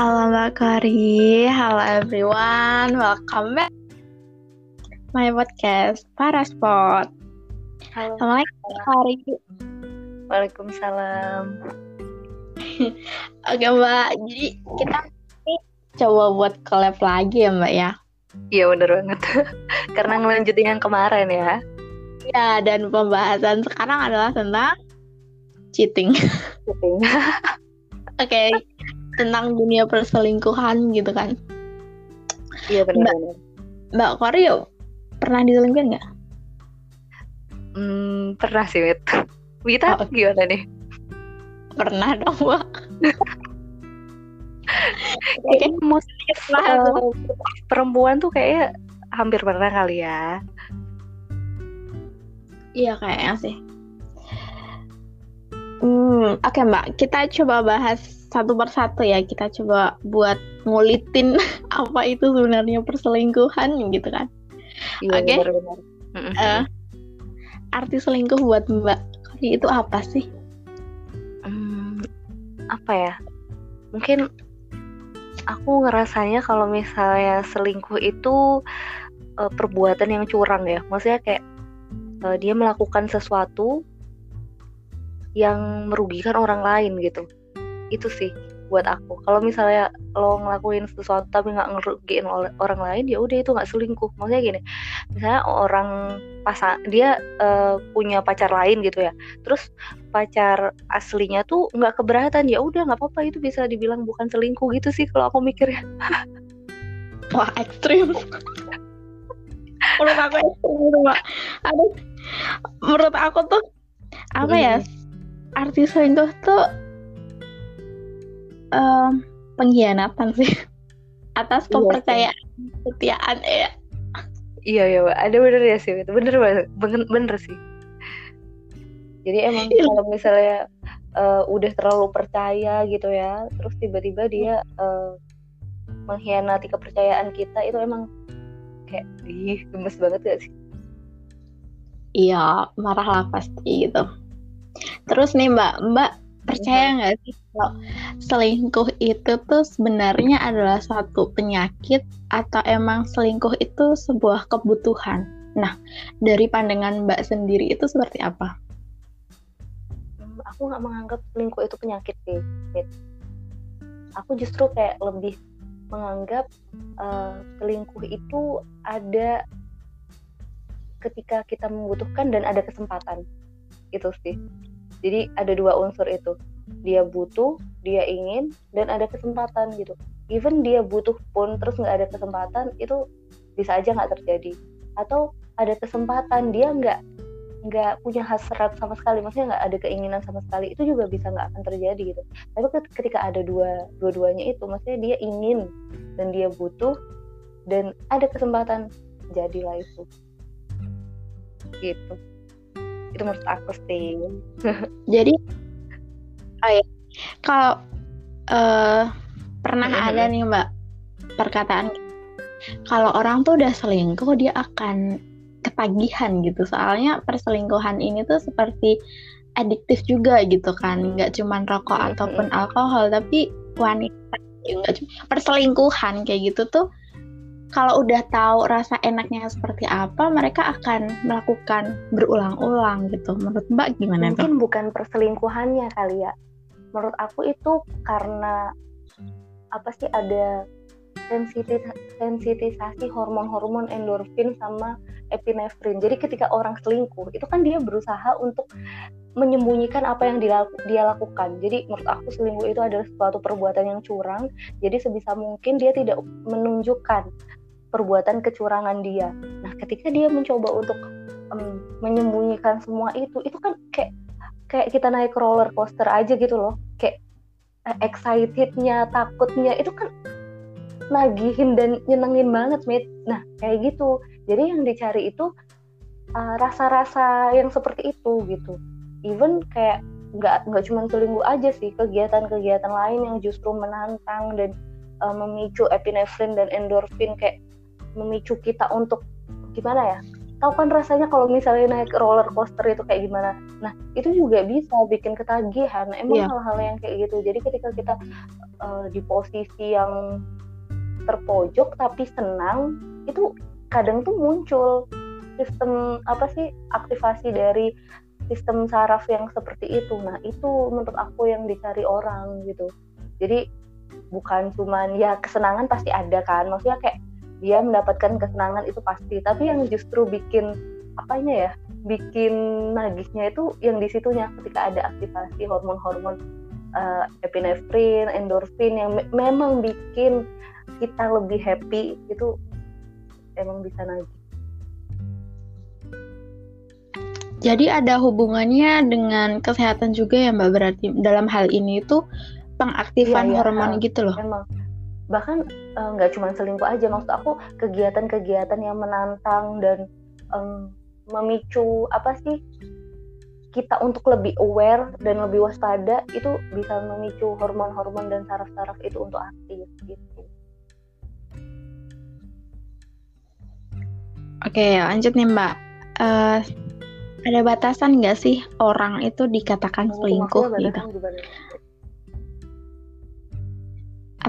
Halo Mbak Kori, halo everyone, welcome back my podcast para sport. Halo. Assalamualaikum Mbak Kori. Waalaikumsalam. Oke Mbak, jadi kita coba buat collab lagi ya Mbak ya. Iya bener banget. Karena ngelanjutin yang kemarin ya. Ya, dan pembahasan sekarang adalah tentang cheating. Cheating. Oke, tentang dunia perselingkuhan gitu kan. Iya bener bener. Mbak Kori pernah diselingkuhin nggak? Hmm, pernah sih, Wit. Wita Oh. gimana nih? Pernah dong Mbak. Kayaknya most Pernah eh, perempuan tuh kayaknya hampir pernah kali ya. Iya kayaknya sih. Hmm, oke Mbak, kita coba bahas satu persatu ya. Kita coba buat ngulitin apa itu sebenarnya perselingkuhan gitu kan. Iya Oke. bener bener. Mm-mm. Eh, arti selingkuh buat Mbak Kori itu apa sih? Hmm, apa ya? Mungkin aku ngerasanya kalau misalnya selingkuh itu eh, perbuatan yang curang ya. Maksudnya kayak eh, dia melakukan sesuatu yang merugikan orang lain gitu. Itu sih buat aku. Kalau misalnya lo ngelakuin sesuatu tapi nggak ngerugiin ol- orang lain, ya udah itu nggak selingkuh. Maksudnya gini, misalnya orang pasang dia eh, punya pacar lain gitu ya terus pacar aslinya tuh nggak keberatan ya udah nggak apa-apa itu bisa dibilang bukan selingkuh gitu sih kalau aku mikirnya Wah ekstrim. menurut aku ekstrim gitu Mbak. Aduh, menurut aku tuh apa ya? Arti selingkuh tuh em, pengkhianatan sih atas Iya kepercayaan kesetiaan ya. iya iya ada bener ya sih itu bener banget bener, bener sih jadi emang Iya. kalau misalnya eh, udah terlalu percaya gitu ya terus tiba-tiba dia eh, mengkhianati kepercayaan kita itu emang kayak ih gemes banget gak sih Iya, marah lah pasti gitu. Terus nih Mbak, Mbak percaya nggak sih kalau selingkuh itu tuh sebenarnya adalah suatu penyakit atau emang selingkuh itu sebuah kebutuhan? Nah, dari pandangan Mbak sendiri itu seperti apa? Hmm, aku nggak menganggap selingkuh itu penyakit sih aku justru kayak lebih menganggap eh, selingkuh itu ada ketika kita membutuhkan dan ada kesempatan itu sih jadi ada dua unsur itu. Dia butuh dia ingin dan ada kesempatan gitu. Even dia butuh pun terus nggak ada kesempatan itu bisa aja nggak terjadi. Atau ada kesempatan dia nggak nggak punya hasrat sama sekali. Maksudnya nggak ada keinginan sama sekali itu juga bisa nggak akan terjadi gitu. Tapi ket- ketika ada dua dua-duanya itu maksudnya dia ingin dan dia butuh dan ada kesempatan jadilah itu. Gitu itu menurut aku sih Jadi, oh ya, kalau eh, pernah Mhm. ada nih Mbak perkataan kalau orang tuh udah selingkuh dia akan ketagihan gitu. Soalnya perselingkuhan ini tuh seperti adiktif juga gitu kan. Nggak cuman rokok Mhm. ataupun alkohol, tapi wanita juga cuma perselingkuhan kayak gitu tuh kalau udah tahu rasa enaknya seperti apa, mereka akan melakukan berulang-ulang gitu. Menurut Mbak gimana mungkin bukan perselingkuhannya kali ya. Menurut aku itu karena apa sih ada sensitis sensitisasi hormon-hormon endorfin sama epinefrin. Jadi ketika orang selingkuh itu kan dia berusaha untuk menyembunyikan apa yang dia lakukan. Jadi menurut aku selingkuh itu adalah suatu perbuatan yang curang. Jadi sebisa mungkin dia tidak menunjukkan perbuatan kecurangan dia. Nah ketika dia mencoba untuk em, menyembunyikan semua itu itu kan kayak kayak kita naik roller coaster aja gitu loh. Kayak eh, excitednya takutnya itu kan nagihin dan nyenengin banget mit. Nah kayak gitu. Jadi yang dicari itu uh, rasa-rasa yang seperti itu gitu. Even kayak nggak nggak cuma selingkuh aja sih kegiatan-kegiatan lain yang justru menantang dan uh, memicu epinefrin dan endorfin. Kayak memicu kita untuk gimana ya tahu kan rasanya kalau misalnya naik roller coaster itu kayak gimana? Nah itu juga bisa bikin ketagihan. Emang yeah. hal-hal yang kayak gitu. Jadi ketika kita uh, di posisi yang terpojok tapi senang itu kadang tuh muncul sistem apa sih aktivasi dari sistem saraf yang seperti itu. Nah itu menurut aku yang dicari orang gitu. Jadi bukan cuman ya kesenangan pasti ada kan. Maksudnya kayak dia mendapatkan kesenangan itu pasti tapi yang justru bikin apanya ya bikin nagihnya itu yang di situnya ketika ada aktivasi hormon-hormon uh, epinefrin, endorfin yang me memang bikin kita lebih happy itu emang bisa nagih. Jadi ada hubungannya dengan kesehatan juga ya Mbak berarti dalam hal ini itu pengaktifan iya, iya, hormon gitu loh. Memang bahkan eh, nggak uh, cuma selingkuh aja maksud aku kegiatan-kegiatan yang menantang dan um, memicu apa sih kita untuk lebih aware dan lebih waspada itu bisa memicu hormon-hormon dan saraf-saraf itu untuk aktif gitu. Oke, lanjut nih Mbak. Uh, ada batasan nggak sih orang itu dikatakan selingkuh gitu?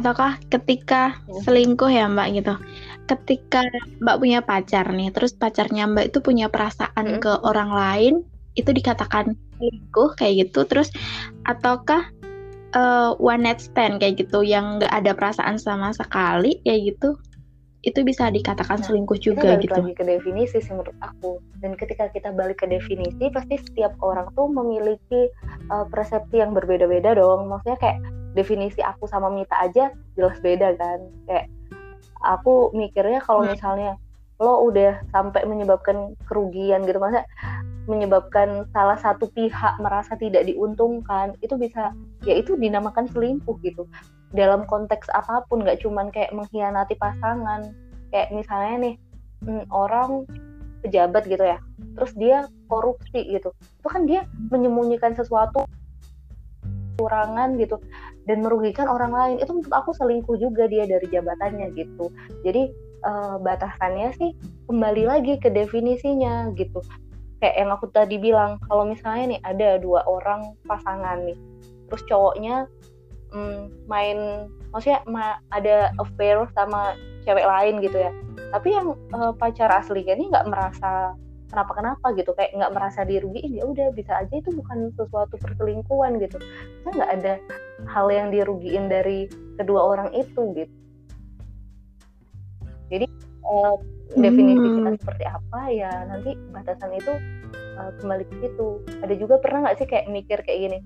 Ataukah ketika iya. selingkuh ya mbak gitu ketika mbak punya pacar nih terus pacarnya mbak itu punya perasaan hmm. ke orang lain itu dikatakan selingkuh kayak gitu terus ataukah uh, one night stand kayak gitu yang nggak ada perasaan sama sekali kayak gitu itu bisa dikatakan nah, selingkuh juga kita gitu. lagi ke definisi sih menurut aku. Dan ketika kita balik ke definisi, pasti setiap orang tuh memiliki uh, persepsi yang berbeda-beda dong. Maksudnya kayak definisi aku sama Mita aja jelas beda kan. Kayak aku mikirnya kalau hmm. misalnya lo udah sampai menyebabkan kerugian gitu masa menyebabkan salah satu pihak merasa tidak diuntungkan itu bisa ya itu dinamakan selingkuh gitu. Dalam konteks apa pun nggak cuman kayak mengkhianati pasangan. Kayak misalnya nih hmm, orang pejabat gitu ya terus dia korupsi gitu. Itu kan dia menyembunyikan sesuatu kurangan gitu dan merugikan orang lain. Itu menurut aku selingkuh juga dia dari jabatannya gitu. Jadi uh, batasannya sih kembali lagi ke definisinya gitu. Kayak yang aku tadi bilang kalau misalnya nih ada dua orang pasangan nih terus cowoknya mm, main maksudnya ma ada affair sama cewek lain gitu ya. Tapi yang uh, pacar aslinya ini nggak merasa kenapa kenapa gitu kayak nggak merasa dirugiin ya udah bisa aja itu bukan sesuatu perselingkuhan gitu. Kan nggak ada hal yang dirugiin dari kedua orang itu gitu. Jadi uh, definisi hmm. kita seperti apa ya nanti batasan itu uh, kembali ke situ. Ada juga pernah nggak sih kayak mikir kayak gini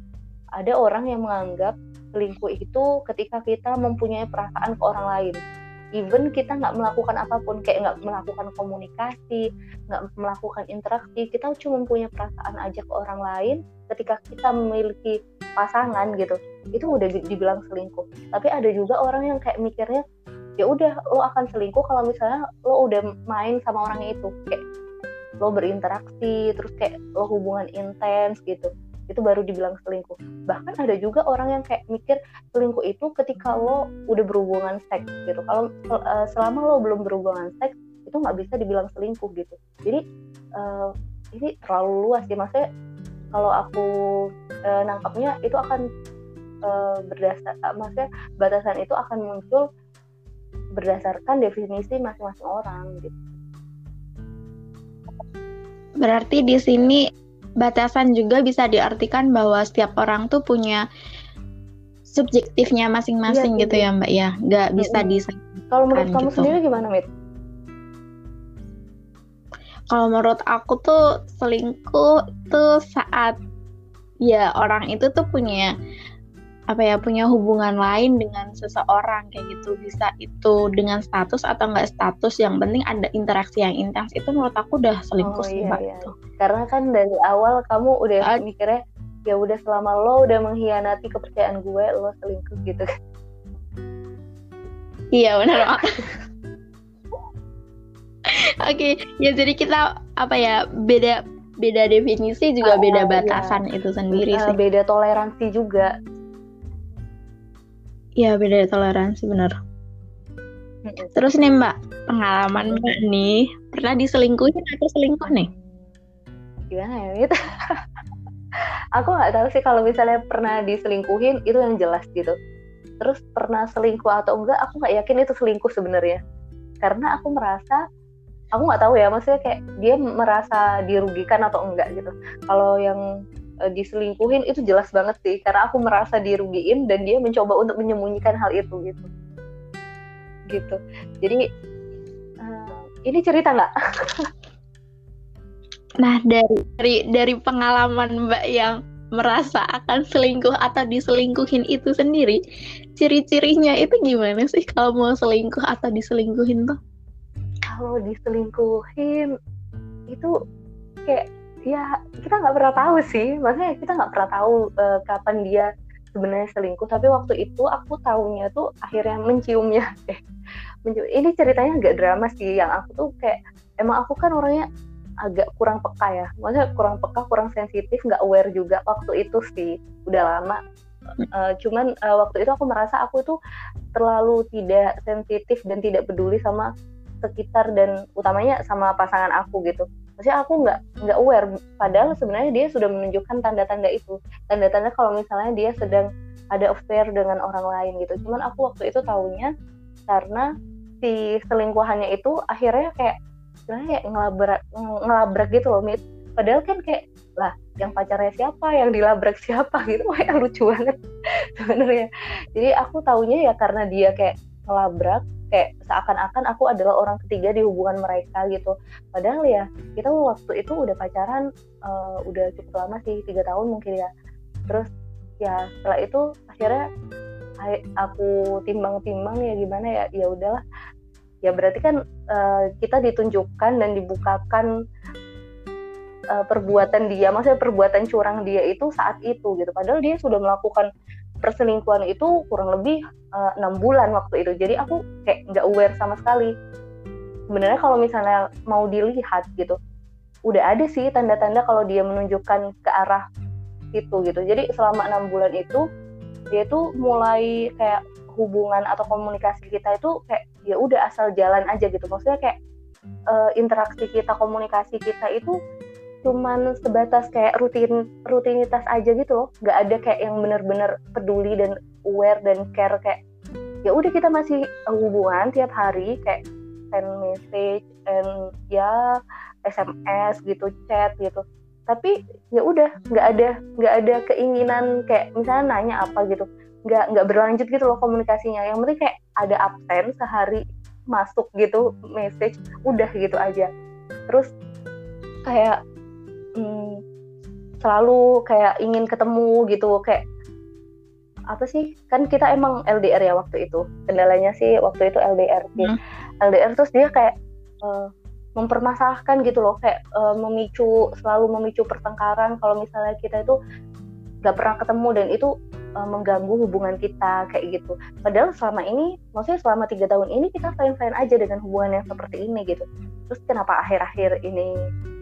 ada orang yang menganggap selingkuh itu ketika kita mempunyai perasaan ke orang lain even kita nggak melakukan apa pun kayak nggak melakukan komunikasi nggak melakukan interaksi kita cuma punya perasaan aja ke orang lain ketika kita memiliki pasangan gitu. Itu udah dibilang selingkuh. Tapi ada juga orang yang kayak mikirnya ya udah lo akan selingkuh kalau misalnya lo udah main sama orangnya itu. Kayak lo berinteraksi terus kayak lo hubungan intens gitu itu baru dibilang selingkuh. Bahkan ada juga orang yang kayak mikir selingkuh itu ketika lo udah berhubungan seks gitu. Kalau uh, selama lo belum berhubungan seks itu nggak bisa dibilang selingkuh gitu. Jadi uh, ini terlalu luas sih. Maksudnya kalau aku uh, nangkapnya itu akan uh, berdasar uh, maksudnya batasan itu akan muncul berdasarkan definisi masing-masing orang gitu. Berarti di sini batasan juga bisa diartikan bahwa setiap orang tuh punya subjektifnya masing-masing iya, gitu ya Mbak ya, nggak bisa mm -hmm. Kalau menurut kamu gitu. sendiri gimana, Mit? Kalau menurut aku tuh selingkuh tuh saat ya orang itu tuh punya apa ya punya hubungan lain dengan seseorang kayak gitu bisa itu dengan status atau enggak status yang penting ada interaksi yang intens itu menurut aku udah selingkuh oh, sih iya, iya. karena kan dari awal kamu udah uh, mikirnya ya udah selama lo udah mengkhianati kepercayaan gue lo selingkuh gitu kan iya benar Oke, okay, ya jadi kita apa ya beda beda definisi juga oh, beda iya. batasan iya. itu sendiri uh, sih. Beda toleransi juga Iya beda toleransi benar. Terus nih Mbak, pengalaman Mbak nih pernah diselingkuhin atau selingkuh nih? Gimana ya itu? aku nggak tahu sih kalau misalnya pernah diselingkuhin itu yang jelas gitu. Terus pernah selingkuh atau enggak, aku nggak yakin itu selingkuh sebenarnya. Karena aku merasa aku nggak tahu ya maksudnya kayak dia merasa dirugikan atau enggak gitu kalau yang uh, diselingkuhin itu jelas banget sih. Karena aku merasa dirugiin dan dia mencoba untuk menyembunyikan hal itu gitu. Gitu. Jadi uh, ini cerita nggak? Nah dari dari dari pengalaman mbak yang merasa akan selingkuh atau diselingkuhin itu sendiri ciri-cirinya itu gimana sih kalau mau selingkuh atau diselingkuhin tuh? Kalau diselingkuhin itu kayak ya kita nggak pernah tahu sih. Maksudnya kita nggak pernah tahu uh, kapan dia sebenarnya selingkuh. Tapi waktu itu aku tahunya tuh akhirnya menciumnya. Eh mencium. Ini ceritanya agak drama sih. Yang aku tuh kayak emang aku kan orangnya agak kurang peka ya. Maksudnya kurang peka kurang sensitif nggak aware juga waktu itu sih. Udah lama. Uh, cuman uh, waktu itu aku merasa aku tuh terlalu tidak sensitif dan tidak peduli sama sekitar dan utamanya sama pasangan aku gitu maksudnya aku nggak nggak aware. Padahal sebenarnya dia sudah menunjukkan tanda-tanda itu. Tanda-tanda kalau misalnya dia sedang ada affair dengan orang lain gitu. Cuman aku waktu itu tahunya karena si selingkuhannya itu akhirnya kayak sebenarnya kayak ngelabrak ngelabrak gitu loh mit. Padahal kan kayak lah yang pacarnya siapa? Yang dilabrak siapa? Gitu. Wah lucu banget sebenarnya. Jadi aku tahunya ya karena dia kayak ngelabrak kayak seakan-akan aku adalah orang ketiga di hubungan mereka gitu. Padahal ya kita waktu itu udah pacaran uh, udah cukup lama sih tiga tahun mungkin ya. Terus ya setelah itu akhirnya aku timbang-timbang ya gimana ya ya udahlah. Ya berarti kan uh, kita ditunjukkan dan dibukakan uh, perbuatan dia maksudnya perbuatan curang dia itu saat itu gitu. Padahal dia sudah melakukan perselingkuhan itu kurang lebih eh, enam uh, bulan waktu itu. Jadi aku kayak nggak aware sama sekali. Sebenarnya kalau misalnya mau dilihat gitu udah ada sih tanda-tanda kalau dia menunjukkan ke arah itu gitu. Jadi selama enam bulan itu dia tuh mulai kayak hubungan atau komunikasi kita itu kayak ya udah asal jalan aja gitu. Maksudnya kayak uh, interaksi kita komunikasi kita itu cuman sebatas kayak rutin rutinitas aja gitu loh. Nggak ada kayak yang bener-bener peduli dan aware dan care kayak ya udah kita masih hubungan tiap hari kayak send message and ya SMS gitu chat gitu. Tapi ya udah nggak ada nggak ada keinginan kayak misalnya nanya apa gitu. Nggak nggak berlanjut gitu loh komunikasinya. Yang penting kayak ada absen sehari masuk gitu message udah gitu aja. Terus kayak hmm, selalu kayak ingin ketemu gitu kayak apa sih? Kan kita emang LDR ya waktu itu. Kendalanya sih waktu itu LDR sih hmm. LDR terus dia kayak uh, mempermasalahkan gitu loh. Kayak uh, memicu selalu memicu pertengkaran. Kalau misalnya kita itu nggak pernah ketemu dan itu uh, mengganggu hubungan kita kayak gitu. Padahal selama ini maksudnya selama tiga tahun ini kita fine fine aja dengan hubungan yang seperti ini gitu. Terus kenapa akhir-akhir ini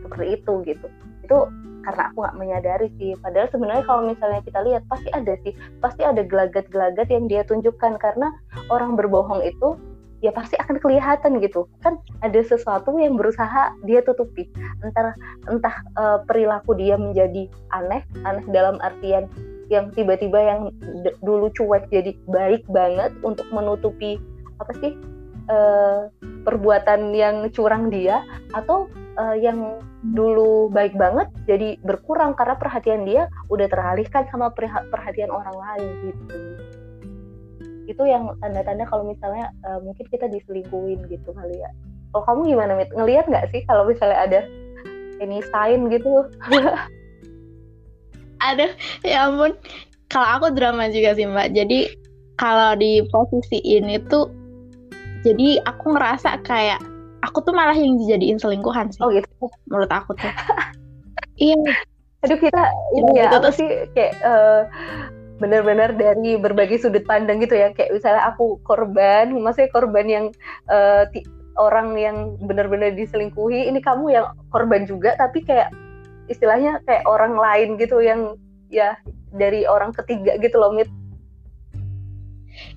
seperti itu gitu itu karena aku nggak menyadari sih. Padahal sebenarnya kalau misalnya kita lihat pasti ada sih. Pasti ada gelagat-gelagat yang dia tunjukkan. Karena orang berbohong itu ya pasti akan kelihatan gitu. Kan ada sesuatu yang berusaha dia tutupi. Entah entah uh, perilaku dia menjadi aneh aneh dalam artian yang tiba-tiba yang dulu cuek jadi baik banget untuk menutupi apa sih uh, perbuatan yang curang dia atau uh, yang dulu baik banget jadi berkurang karena perhatian dia udah teralihkan sama perhatian orang lain gitu. Itu yang tanda-tanda kalau misalnya uh, mungkin kita diselingkuhin gitu kali ya. Kalau kamu gimana mit? Ngelihat nggak sih kalau misalnya ada ini sign gitu? Ada ya ampun. Kalau aku drama juga sih mbak. Jadi kalau di posisi ini tuh jadi aku ngerasa kayak aku tuh malah yang dijadiin selingkuhan sih. Oh gitu. Menurut aku tuh. iya. Aduh kita ini ya, apa sih kayak uh, benar-benar dari berbagai sudut pandang gitu ya. Kayak misalnya aku korban, maksudnya korban yang uh, orang yang benar-benar diselingkuhi, ini kamu yang korban juga tapi kayak istilahnya kayak orang lain gitu yang ya dari orang ketiga gitu loh Mit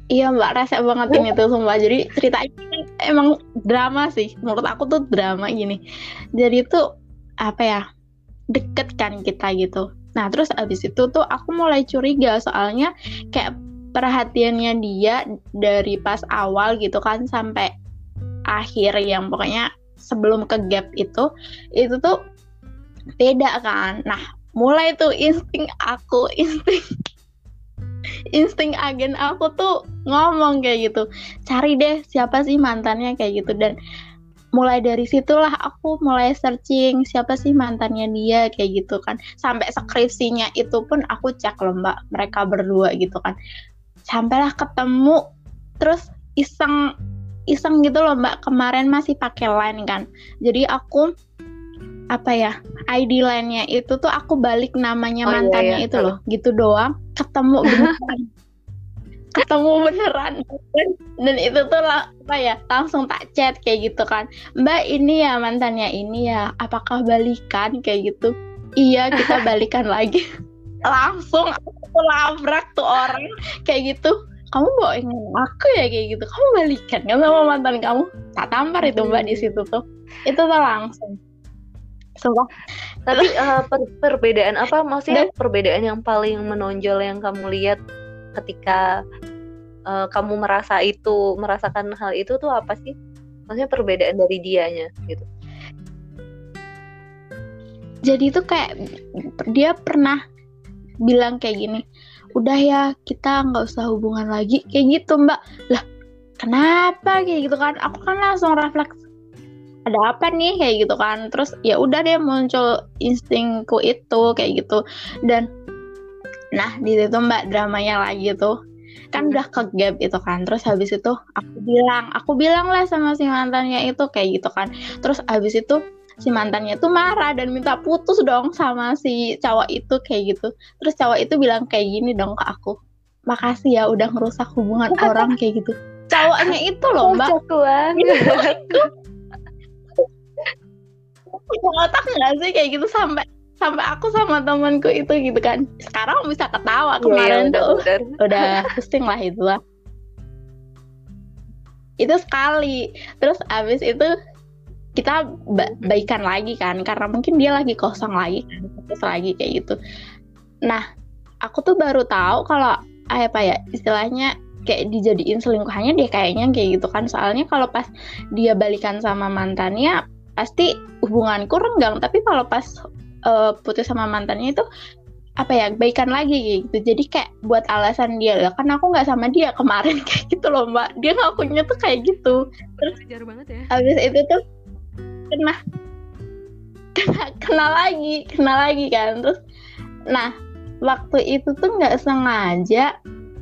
Iya mbak rasa banget ini tuh sumpah. Jadi ceritanya kan emang drama sih. Menurut aku tuh drama gini. Jadi tuh apa ya Deket kan kita gitu. Nah terus abis itu tuh aku mulai curiga Soalnya kayak perhatiannya dia Dari pas awal gitu kan Sampai akhir yang pokoknya sebelum ke gap itu Itu tuh beda kan. Nah mulai tuh insting aku Insting insting agen aku tuh ngomong kayak gitu. Cari deh siapa sih mantannya kayak gitu. Dan mulai dari situlah aku mulai searching siapa sih mantannya dia kayak gitu kan. Sampai skripsinya itu pun aku cek loh mbak mereka berdua gitu kan. Sampailah ketemu terus iseng iseng gitu loh mbak. Kemarin masih pakai line kan. Jadi aku apa ya ID lainnya itu tuh aku balik namanya oh, iya, mantannya iya, iya. itu loh gitu doang. Ketemu beneran. Ketemu beneran. Dan itu tuh lah, apa ya langsung tak chat kayak gitu kan. Mbak ini ya mantannya ini ya apakah balikan? Kayak gitu. Iya kita balikan lagi. Langsung aku labrak tuh orang kayak gitu. Kamu bawain aku ya? Kayak gitu. Kamu balikan kan sama mantan kamu? Tak tampar itu mbak di situ tuh. Itu tuh langsung Sumpah. Tapi uh, per perbedaan apa maksudnya Dan, perbedaan yang paling menonjol yang kamu lihat ketika uh, kamu merasa itu merasakan hal itu tuh apa sih? Maksudnya perbedaan dari dianya gitu. Jadi tuh kayak dia pernah bilang kayak gini, udah ya kita nggak usah hubungan lagi kayak gitu mbak. Lah kenapa kayak gitu kan? Aku kan langsung refleks ada apa nih kayak gitu kan. Terus ya udah deh muncul instingku itu kayak gitu. Dan nah di situ mbak dramanya lagi tuh. Kan hmm. udah ke gap itu kan. Terus habis itu aku bilang aku bilang lah sama si mantannya itu kayak gitu kan. Terus habis itu si mantannya tuh marah dan minta putus dong sama si cowok itu kayak gitu. Terus cowok itu bilang kayak gini dong ke aku. Makasih ya udah ngerusak hubungan orang kayak gitu. Cowoknya itu loh mbak otak nggak sih kayak gitu? Sampai sampai aku sama temanku itu gitu kan. Sekarang bisa ketawa iya, kemarin yeah, tuh. udah, udah pusing lah itu lah. Itu sekali. Terus abis itu kita ba baikan lagi kan karena mungkin dia lagi kosong lagi kan terus lagi kayak gitu. Nah aku tuh baru tahu kalau apa ya istilahnya kayak dijadiin selingkuhannya dia kayaknya kayak gitu kan. Soalnya kalau pas dia balikan sama mantannya pasti hubunganku renggang tapi kalau pas uh, putus sama mantannya itu apa ya baikan lagi gitu. Jadi kayak buat alasan dia lah kan aku nggak sama dia kemarin kayak gitu loh mbak. Dia ngakunya tuh kayak gitu. Terus Ajar banget ya. habis itu tuh kena kena kena lagi kena lagi kan. Terus nah waktu itu tuh nggak sengaja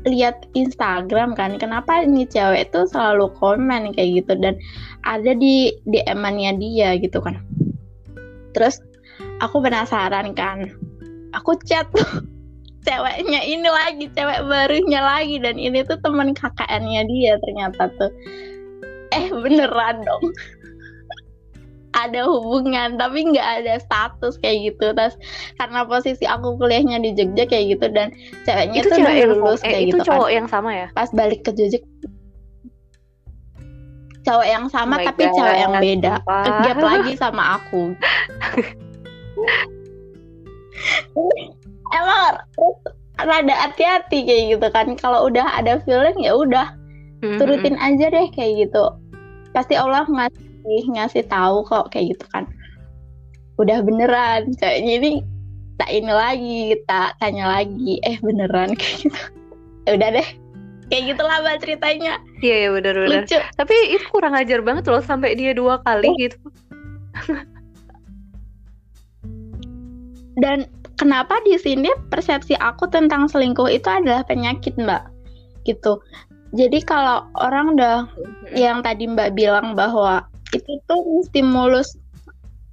lihat Instagram kan. Kenapa ini cewek tuh selalu komen kayak gitu? Dan ada di DM-nya dia gitu kan terus aku penasaran kan aku chat tuh ceweknya ini lagi cewek barunya lagi dan ini tuh teman KKN-nya dia ternyata tuh eh beneran dong ada hubungan tapi nggak ada status kayak gitu terus karena posisi aku kuliahnya di Jogja kayak gitu dan ceweknya itu tuh udah lulus eh, kayak itu gitu kan. cowok kan. yang sama ya pas balik ke Jogja cowok yang sama oh tapi God, cewek yang beda. kegap lagi sama aku. Emang rada hati-hati kayak gitu kan. Kalau udah ada feeling ya udah mm-hmm. turutin aja deh kayak gitu. Pasti Allah ngasih ngasih tahu kok kayak gitu kan. Udah beneran kayaknya ini tak ini lagi tak tanya lagi eh beneran? Kayak gitu. Ya udah deh kayak gitulah mbak ceritanya. Iya iya bener bener. Lucu. Tapi itu kurang ajar banget loh sampai dia dua kali oh. gitu. Dan kenapa di sini persepsi aku tentang selingkuh itu adalah penyakit mbak? Gitu. Jadi kalau orang udah yang tadi mbak bilang bahwa itu tuh stimulus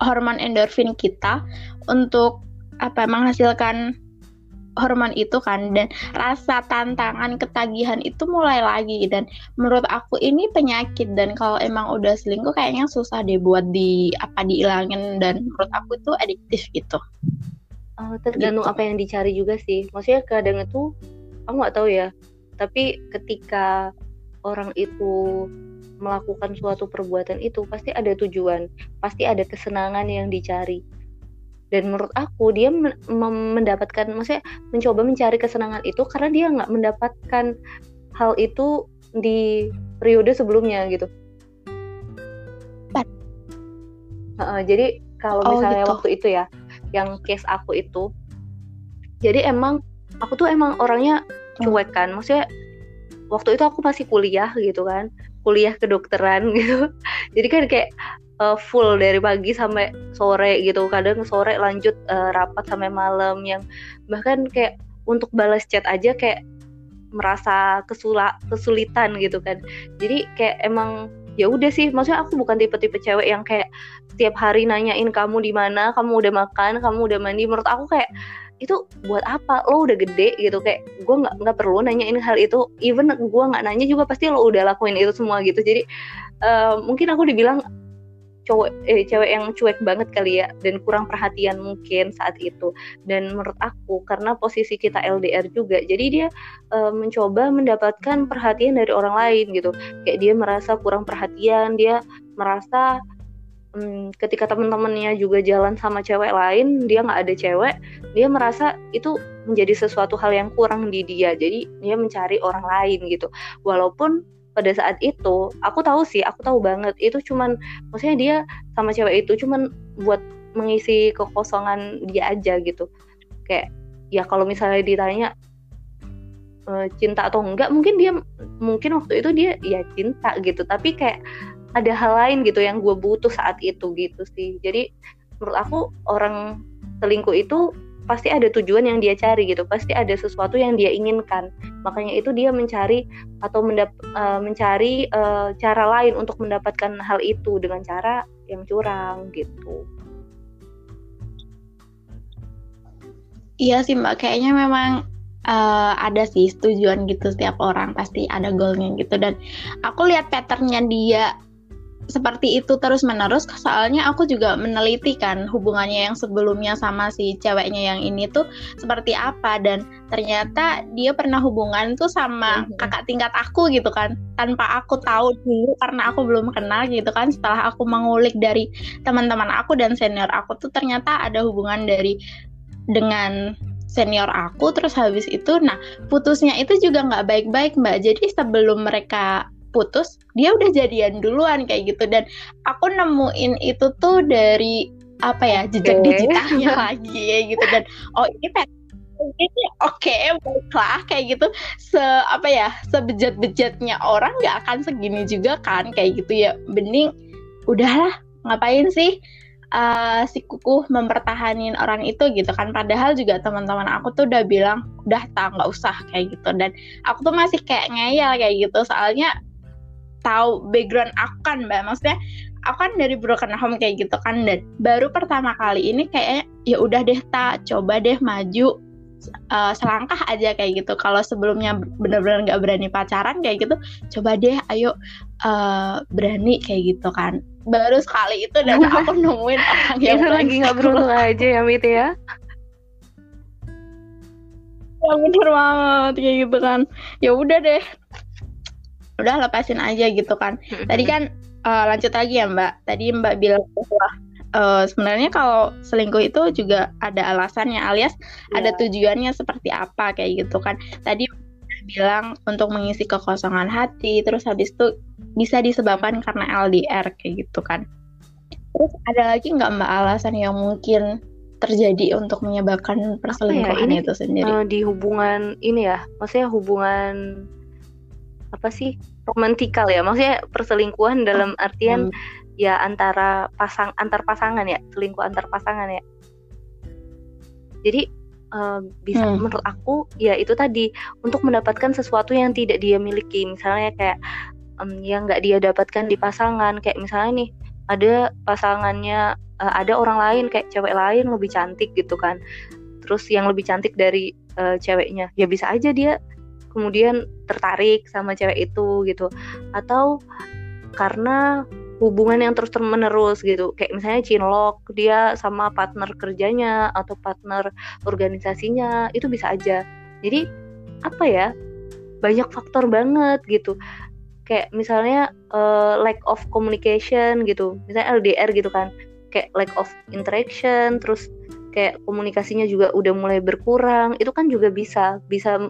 hormon endorfin kita untuk apa menghasilkan hormon itu kan dan rasa tantangan ketagihan itu mulai lagi dan menurut aku ini penyakit dan kalau emang udah selingkuh kayaknya susah deh buat di apa dihilangin dan menurut aku itu adiktif gitu. Oh, tergantung gitu. apa yang dicari juga sih. Maksudnya kadang itu aku nggak tahu ya tapi ketika orang itu melakukan suatu perbuatan itu pasti ada tujuan pasti ada kesenangan yang dicari dan menurut aku dia mendapatkan maksudnya mencoba mencari kesenangan itu karena dia nggak mendapatkan hal itu di periode sebelumnya gitu uh, jadi kalau oh, misalnya gitu. waktu itu ya yang case aku itu jadi emang aku tuh emang orangnya hmm. cuek kan maksudnya waktu itu aku masih kuliah gitu kan kuliah kedokteran gitu jadi kan kayak uh, full dari pagi sampai sore gitu. Kadang sore lanjut uh, rapat sampai malam yang bahkan kayak untuk balas chat aja kayak merasa kesula kesulitan gitu kan. Jadi kayak emang ya udah sih maksudnya aku bukan tipe-tipe cewek yang kayak setiap hari nanyain kamu di mana kamu udah makan kamu udah mandi. Menurut aku kayak itu buat apa? Lo udah gede gitu. Kayak gue nggak nggak perlu nanyain hal itu. Even gue nggak nanya juga pasti lo udah lakuin itu semua gitu. Jadi uh, mungkin aku dibilang cowok eh cewek yang cuek banget kali ya dan kurang perhatian mungkin saat itu. Dan menurut aku karena posisi kita LDR juga jadi dia e, mencoba mendapatkan perhatian dari orang lain gitu. Kayak dia merasa kurang perhatian dia merasa hmm, ketika teman-temannya juga jalan sama cewek lain dia nggak ada cewek dia merasa itu menjadi sesuatu hal yang kurang di dia. Jadi dia mencari orang lain gitu. Walaupun pada saat itu aku tahu sih aku tahu banget. Itu cuman maksudnya dia sama cewek itu cuman buat mengisi kekosongan dia aja gitu. Kayak ya kalau misalnya ditanya e, cinta atau enggak mungkin dia mungkin waktu itu dia ya cinta gitu. Tapi kayak ada hal lain gitu yang gue butuh saat itu gitu sih. Jadi menurut aku orang selingkuh itu pasti ada tujuan yang dia cari gitu pasti ada sesuatu yang dia inginkan. Makanya itu dia mencari atau mendap uh, mencari uh, cara lain untuk mendapatkan hal itu dengan cara yang curang gitu. Iya sih mbak. Kayaknya memang uh, ada sih tujuan gitu setiap orang pasti ada goalnya gitu. Dan aku lihat patternnya dia seperti itu terus menerus soalnya aku juga meneliti kan hubungannya yang sebelumnya sama si ceweknya yang ini tuh seperti apa dan ternyata dia pernah hubungan tuh sama mm-hmm. kakak tingkat aku gitu kan tanpa aku tahu dulu karena aku belum kenal gitu kan setelah aku mengulik dari teman-teman aku dan senior aku tuh ternyata ada hubungan dari dengan senior aku terus habis itu nah putusnya itu juga nggak baik-baik mbak jadi sebelum mereka putus dia udah jadian duluan kayak gitu. Dan aku nemuin itu tuh dari apa ya jejak okay. digitalnya lagi ya gitu. Dan oh ini ini oke okay, baiklah kayak gitu. Se apa ya sebejat-bejatnya orang nggak akan segini juga kan kayak gitu. Ya bening udahlah ngapain sih uh, si kukuh mempertahanin orang itu gitu kan. Padahal juga teman-teman aku tuh udah bilang udah tak nggak usah kayak gitu. Dan aku tuh masih kayak ngeyel kayak gitu. Soalnya tahu background aku kan mbak. Maksudnya aku kan dari broken home kayak gitu kan dan baru pertama kali ini kayak ya udah deh tak coba deh maju uh, selangkah aja kayak gitu. Kalau sebelumnya benar-benar nggak berani pacaran kayak gitu coba deh ayo uh, berani kayak gitu kan. Baru sekali itu dan aku nemuin orang yang lagi nggak beruntung aja ya Mit ya? Ya bener banget kayak gitu kan. Ya udah deh udah lepasin aja gitu kan. Tadi kan uh, lanjut lagi ya mbak. Tadi mbak bilang bahwa uh, sebenarnya kalau selingkuh itu juga ada alasannya alias yeah. ada tujuannya seperti apa kayak gitu kan. Tadi bilang untuk mengisi kekosongan hati terus habis itu bisa disebabkan karena LDR kayak gitu kan. Terus ada lagi nggak mbak alasan yang mungkin terjadi untuk menyebabkan ya, perselingkuhan ya? itu sendiri? uh, di hubungan ini ya maksudnya hubungan apa sih romantikal ya. Maksudnya perselingkuhan dalam oh, artian hmm. ya antara pasang antar pasangan ya selingkuh antar pasangan ya. Jadi uh, bisa hmm. menurut aku ya itu tadi untuk mendapatkan sesuatu yang tidak dia miliki. Misalnya kayak um, yang nggak dia dapatkan di pasangan. Kayak misalnya nih ada pasangannya uh, ada orang lain kayak cewek lain lebih cantik gitu kan. Terus yang lebih cantik dari uh, ceweknya. Ya bisa aja dia kemudian tertarik sama cewek itu gitu. Atau karena hubungan yang terus menerus gitu. Kayak misalnya cinlok dia sama partner kerjanya atau partner organisasinya itu bisa aja. Jadi apa ya banyak faktor banget gitu. Kayak misalnya uh, lack of communication gitu. Misalnya LDR gitu kan. Kayak lack of interaction terus kayak komunikasinya juga udah mulai berkurang. Itu kan juga bisa bisa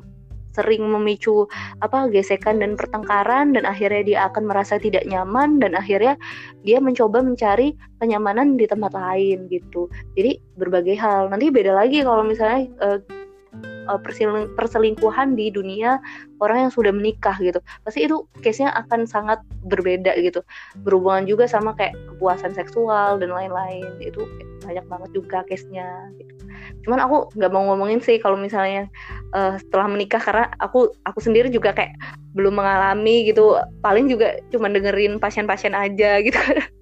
sering memicu apa gesekan dan pertengkaran dan akhirnya dia akan merasa tidak nyaman dan akhirnya dia mencoba mencari kenyamanan di tempat lain gitu. Jadi berbagai hal. Nanti beda lagi kalau misalnya uh, uh, perselingkuhan di dunia orang yang sudah menikah gitu. Pasti itu case-nya akan sangat berbeda gitu. Berhubungan juga sama kayak kepuasan seksual dan lain-lain. Itu banyak banget juga case-nya gitu. Cuman aku nggak mau ngomongin sih kalau misalnya uh, setelah menikah karena aku aku sendiri juga kayak belum mengalami gitu. Paling juga cuma dengerin pasien-pasien aja gitu.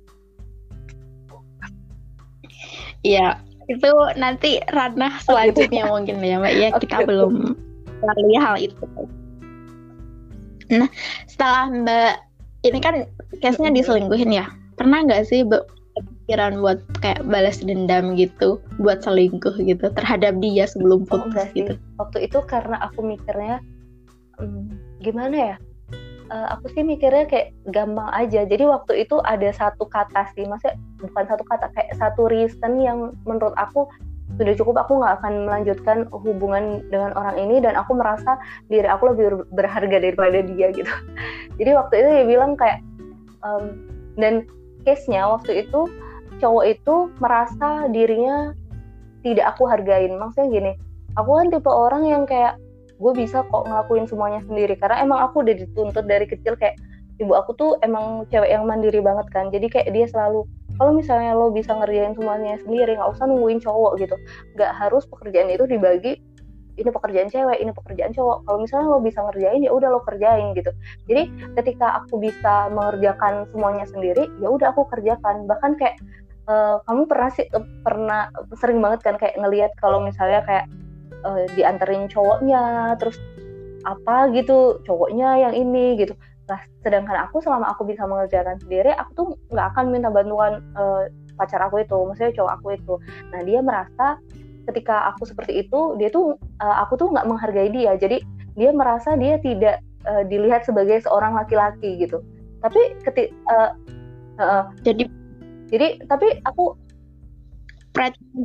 Iya, itu nanti ranah selanjutnya oh, gitu. mungkin ya mbak. Ya kita belum melalui hal itu. Nah setelah mbak ini kan case-nya diselingkuhin ya. Pernah nggak sih mbak pikiran buat kayak balas dendam gitu buat selingkuh gitu terhadap dia sebelum oh, putus oh, gitu? Waktu itu karena aku mikirnya hmm, gimana ya uh, aku sih mikirnya kayak gampang aja. Jadi waktu itu ada satu kata sih, maksudnya bukan satu kata, kayak satu reason yang menurut aku sudah cukup aku nggak akan melanjutkan hubungan dengan orang ini dan aku merasa diri aku lebih berharga daripada dia gitu. Jadi waktu itu dia bilang kayak um, dan case-nya waktu itu cowok itu merasa dirinya tidak aku hargain. Maksudnya gini, aku kan tipe orang yang kayak gue bisa kok ngelakuin semuanya sendiri karena emang aku udah dituntut dari kecil kayak ibu aku tuh emang cewek yang mandiri banget kan jadi kayak dia selalu kalau misalnya lo bisa ngerjain semuanya sendiri nggak usah nungguin cowok gitu nggak harus pekerjaan itu dibagi ini pekerjaan cewek, ini pekerjaan cowok. Kalau misalnya lo bisa ngerjain ya udah lo kerjain gitu. Jadi ketika aku bisa mengerjakan semuanya sendiri, ya udah aku kerjakan. Bahkan kayak uh, kamu pernah sih pernah sering banget kan kayak ngelihat kalau misalnya kayak uh, dianterin cowoknya terus apa gitu cowoknya yang ini gitu. Nah sedangkan aku selama aku bisa mengerjakan sendiri aku tuh nggak akan minta bantuan uh, pacar aku itu maksudnya cowok aku itu. Nah dia merasa ketika aku seperti itu dia tuh uh, aku tuh nggak menghargai dia. Jadi dia merasa dia tidak uh, dilihat sebagai seorang laki-laki gitu. Tapi ketika uh, uh, jadi jadi tapi aku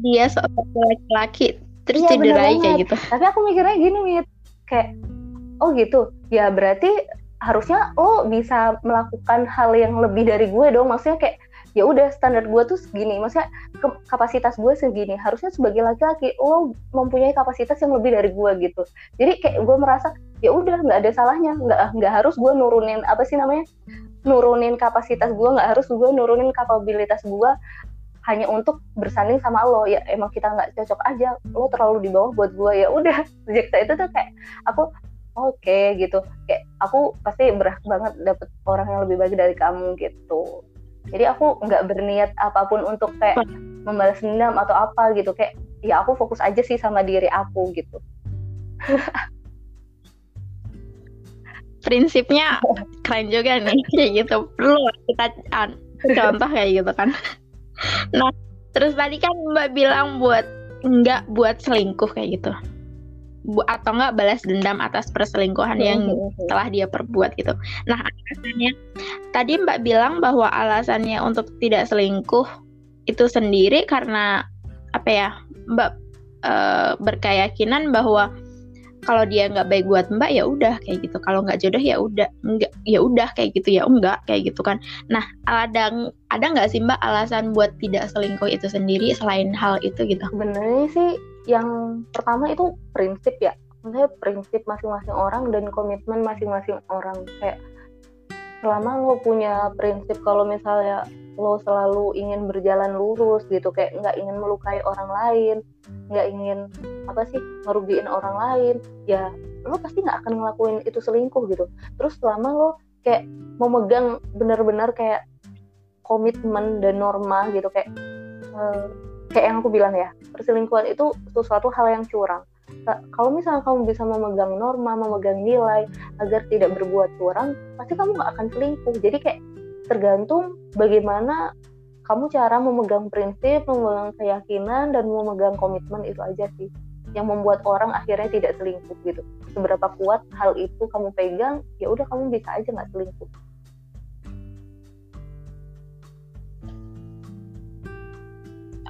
dia seorang laki-laki terus iya, cederai kayak gitu. Tapi aku mikirnya gini mit. Kayak oh gitu. Ya berarti harusnya lo bisa melakukan hal yang lebih dari gue dong. Maksudnya kayak ya udah standar gue tuh segini. Maksudnya kapasitas gue segini. Harusnya sebagai laki-laki lo mempunyai kapasitas yang lebih dari gue gitu. Jadi kayak gue merasa ya udah nggak ada salahnya. Nggak nggak harus gue nurunin apa sih namanya nurunin kapasitas gue. Nggak harus gue nurunin kapabilitas gue hanya untuk bersanding sama lo. Ya emang kita nggak cocok aja lo terlalu di bawah buat gue ya udah sejak saat itu tuh kayak aku oke okay, gitu. Kayak aku pasti berhak banget dapet orang yang lebih baik dari kamu gitu. Jadi aku nggak berniat apa pun untuk kayak membalas dendam atau apa gitu. Kayak ya aku fokus aja sih sama diri aku gitu. Prinsipnya keren juga nih kayak gitu. Perlu kita contoh kayak gitu kan nah terus tadi kan mbak bilang buat nggak buat selingkuh kayak gitu Bu, atau nggak balas dendam atas perselingkuhan yang hmm, hmm, hmm. telah dia perbuat gitu. Nah alasannya tadi Mbak bilang bahwa alasannya untuk tidak selingkuh itu sendiri karena apa ya Mbak e, berkeyakinan bahwa kalau dia nggak baik buat mbak ya udah kayak gitu. Kalau nggak jodoh ya udah nggak ya udah kayak gitu. Ya enggak kayak gitu kan. Nah ada ada nggak sih mbak alasan buat tidak selingkuh itu sendiri selain hal itu gitu? Sebenarnya sih yang pertama itu prinsip ya. Maksudnya prinsip masing-masing orang dan komitmen masing-masing orang. Kayak selama lo punya prinsip kalau misalnya lo selalu ingin berjalan lurus gitu kayak nggak ingin melukai orang lain nggak ingin apa sih merugiin orang lain ya lo pasti nggak akan ngelakuin itu selingkuh gitu terus selama lo kayak memegang benar-benar kayak komitmen dan norma gitu kayak eh, kayak yang aku bilang ya perselingkuhan itu sesuatu hal yang curang kalau misalnya kamu bisa memegang norma, memegang nilai agar tidak berbuat curang, pasti kamu nggak akan selingkuh. Jadi kayak tergantung bagaimana kamu cara memegang prinsip, memegang keyakinan dan memegang komitmen itu aja sih. yang membuat orang akhirnya tidak selingkuh gitu seberapa kuat hal itu kamu pegang ya udah kamu bisa aja nggak selingkuh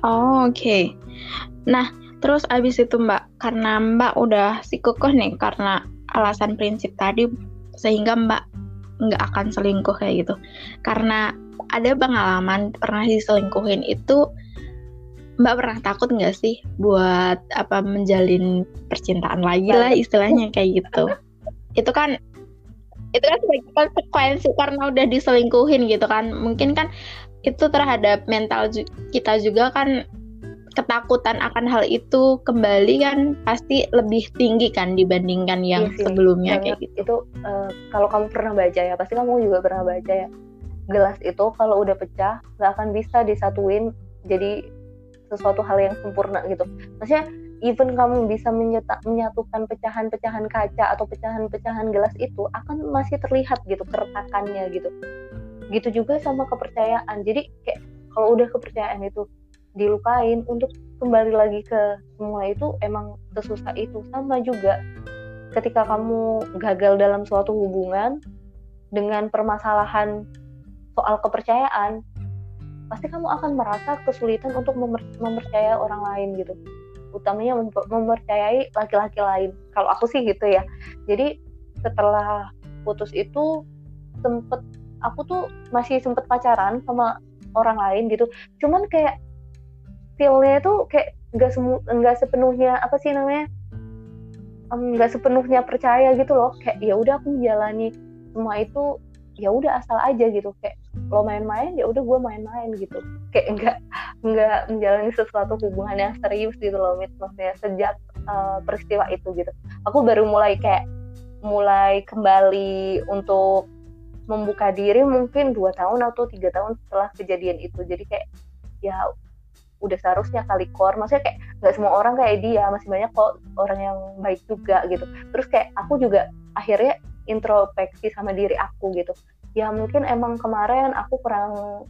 Oh, oke. Okay. Nah, terus abis itu Mbak, karena Mbak udah sikukuh nih karena alasan prinsip tadi, sehingga Mbak nggak akan selingkuh kayak gitu. Karena ada pengalaman pernah diselingkuhin itu, Mbak pernah takut nggak sih buat apa menjalin percintaan lagi lah istilahnya kayak gitu. Itu kan itu kan sebagai konsekuensi karena udah diselingkuhin gitu kan. Mungkin kan itu terhadap mental kita juga kan ketakutan akan hal itu kembali kan pasti lebih tinggi kan dibandingkan yang iya sebelumnya kayak gitu. Itu uh, kalau kamu pernah baca ya, pasti kamu juga pernah baca ya. Gelas itu kalau udah pecah nggak akan bisa disatuin jadi sesuatu hal yang sempurna gitu. Maksudnya even kamu bisa menyetak, menyatukan pecahan-pecahan kaca atau pecahan-pecahan gelas itu akan masih terlihat gitu keretakannya gitu gitu juga sama kepercayaan jadi kayak kalau udah kepercayaan itu dilukain. Untuk kembali lagi ke semula itu emang sesusah itu. Sama juga ketika kamu gagal dalam suatu hubungan dengan permasalahan soal kepercayaan pasti kamu akan merasa kesulitan untuk memper mempercayai orang lain gitu. Utamanya mempercayai laki-laki lain. Kalau aku sih gitu ya. Jadi setelah putus itu sempet aku tuh masih sempet pacaran sama orang lain gitu. Cuman kayak feelnya tuh kayak nggak semu nggak sepenuhnya apa sih namanya nggak um, sepenuhnya percaya gitu loh. Kayak ya udah aku menjalani semua itu ya udah asal aja gitu. Kayak lo main-main ya udah gue main-main gitu. Kayak nggak nggak menjalani sesuatu hubungan yang serius gitu loh maksudnya sejak uh, peristiwa itu gitu. Aku baru mulai kayak mulai kembali untuk membuka diri mungkin dua tahun atau tiga tahun setelah kejadian itu. Jadi kayak ya udah seharusnya kali kor maksudnya kayak nggak semua orang kayak dia masih banyak kok orang yang baik juga gitu. Terus kayak aku juga akhirnya introspeksi sama diri aku gitu. Ya mungkin emang kemarin aku kurang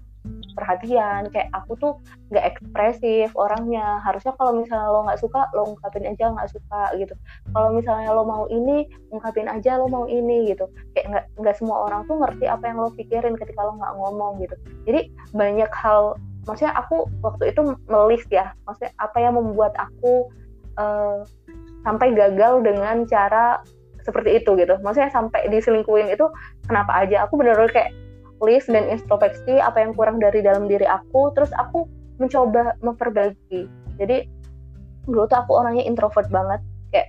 perhatian kayak aku tuh nggak ekspresif orangnya. Harusnya kalau misalnya lo nggak suka lo ungkapin aja nggak suka gitu. Kalau misalnya lo mau ini ungkapin aja lo mau ini gitu. Kayak nggak nggak semua orang tuh ngerti apa yang lo pikirin ketika lo nggak ngomong gitu. Jadi banyak hal maksudnya aku waktu itu melis ya. Maksudnya apa yang membuat aku uh, sampai gagal dengan cara seperti itu gitu. Maksudnya sampai diselingkuhin itu kenapa aja? Aku bener-bener kayak list dan introspeksi apa yang kurang dari dalam diri aku terus aku mencoba memperbaiki. Jadi dulu tuh aku orangnya introvert banget. Kayak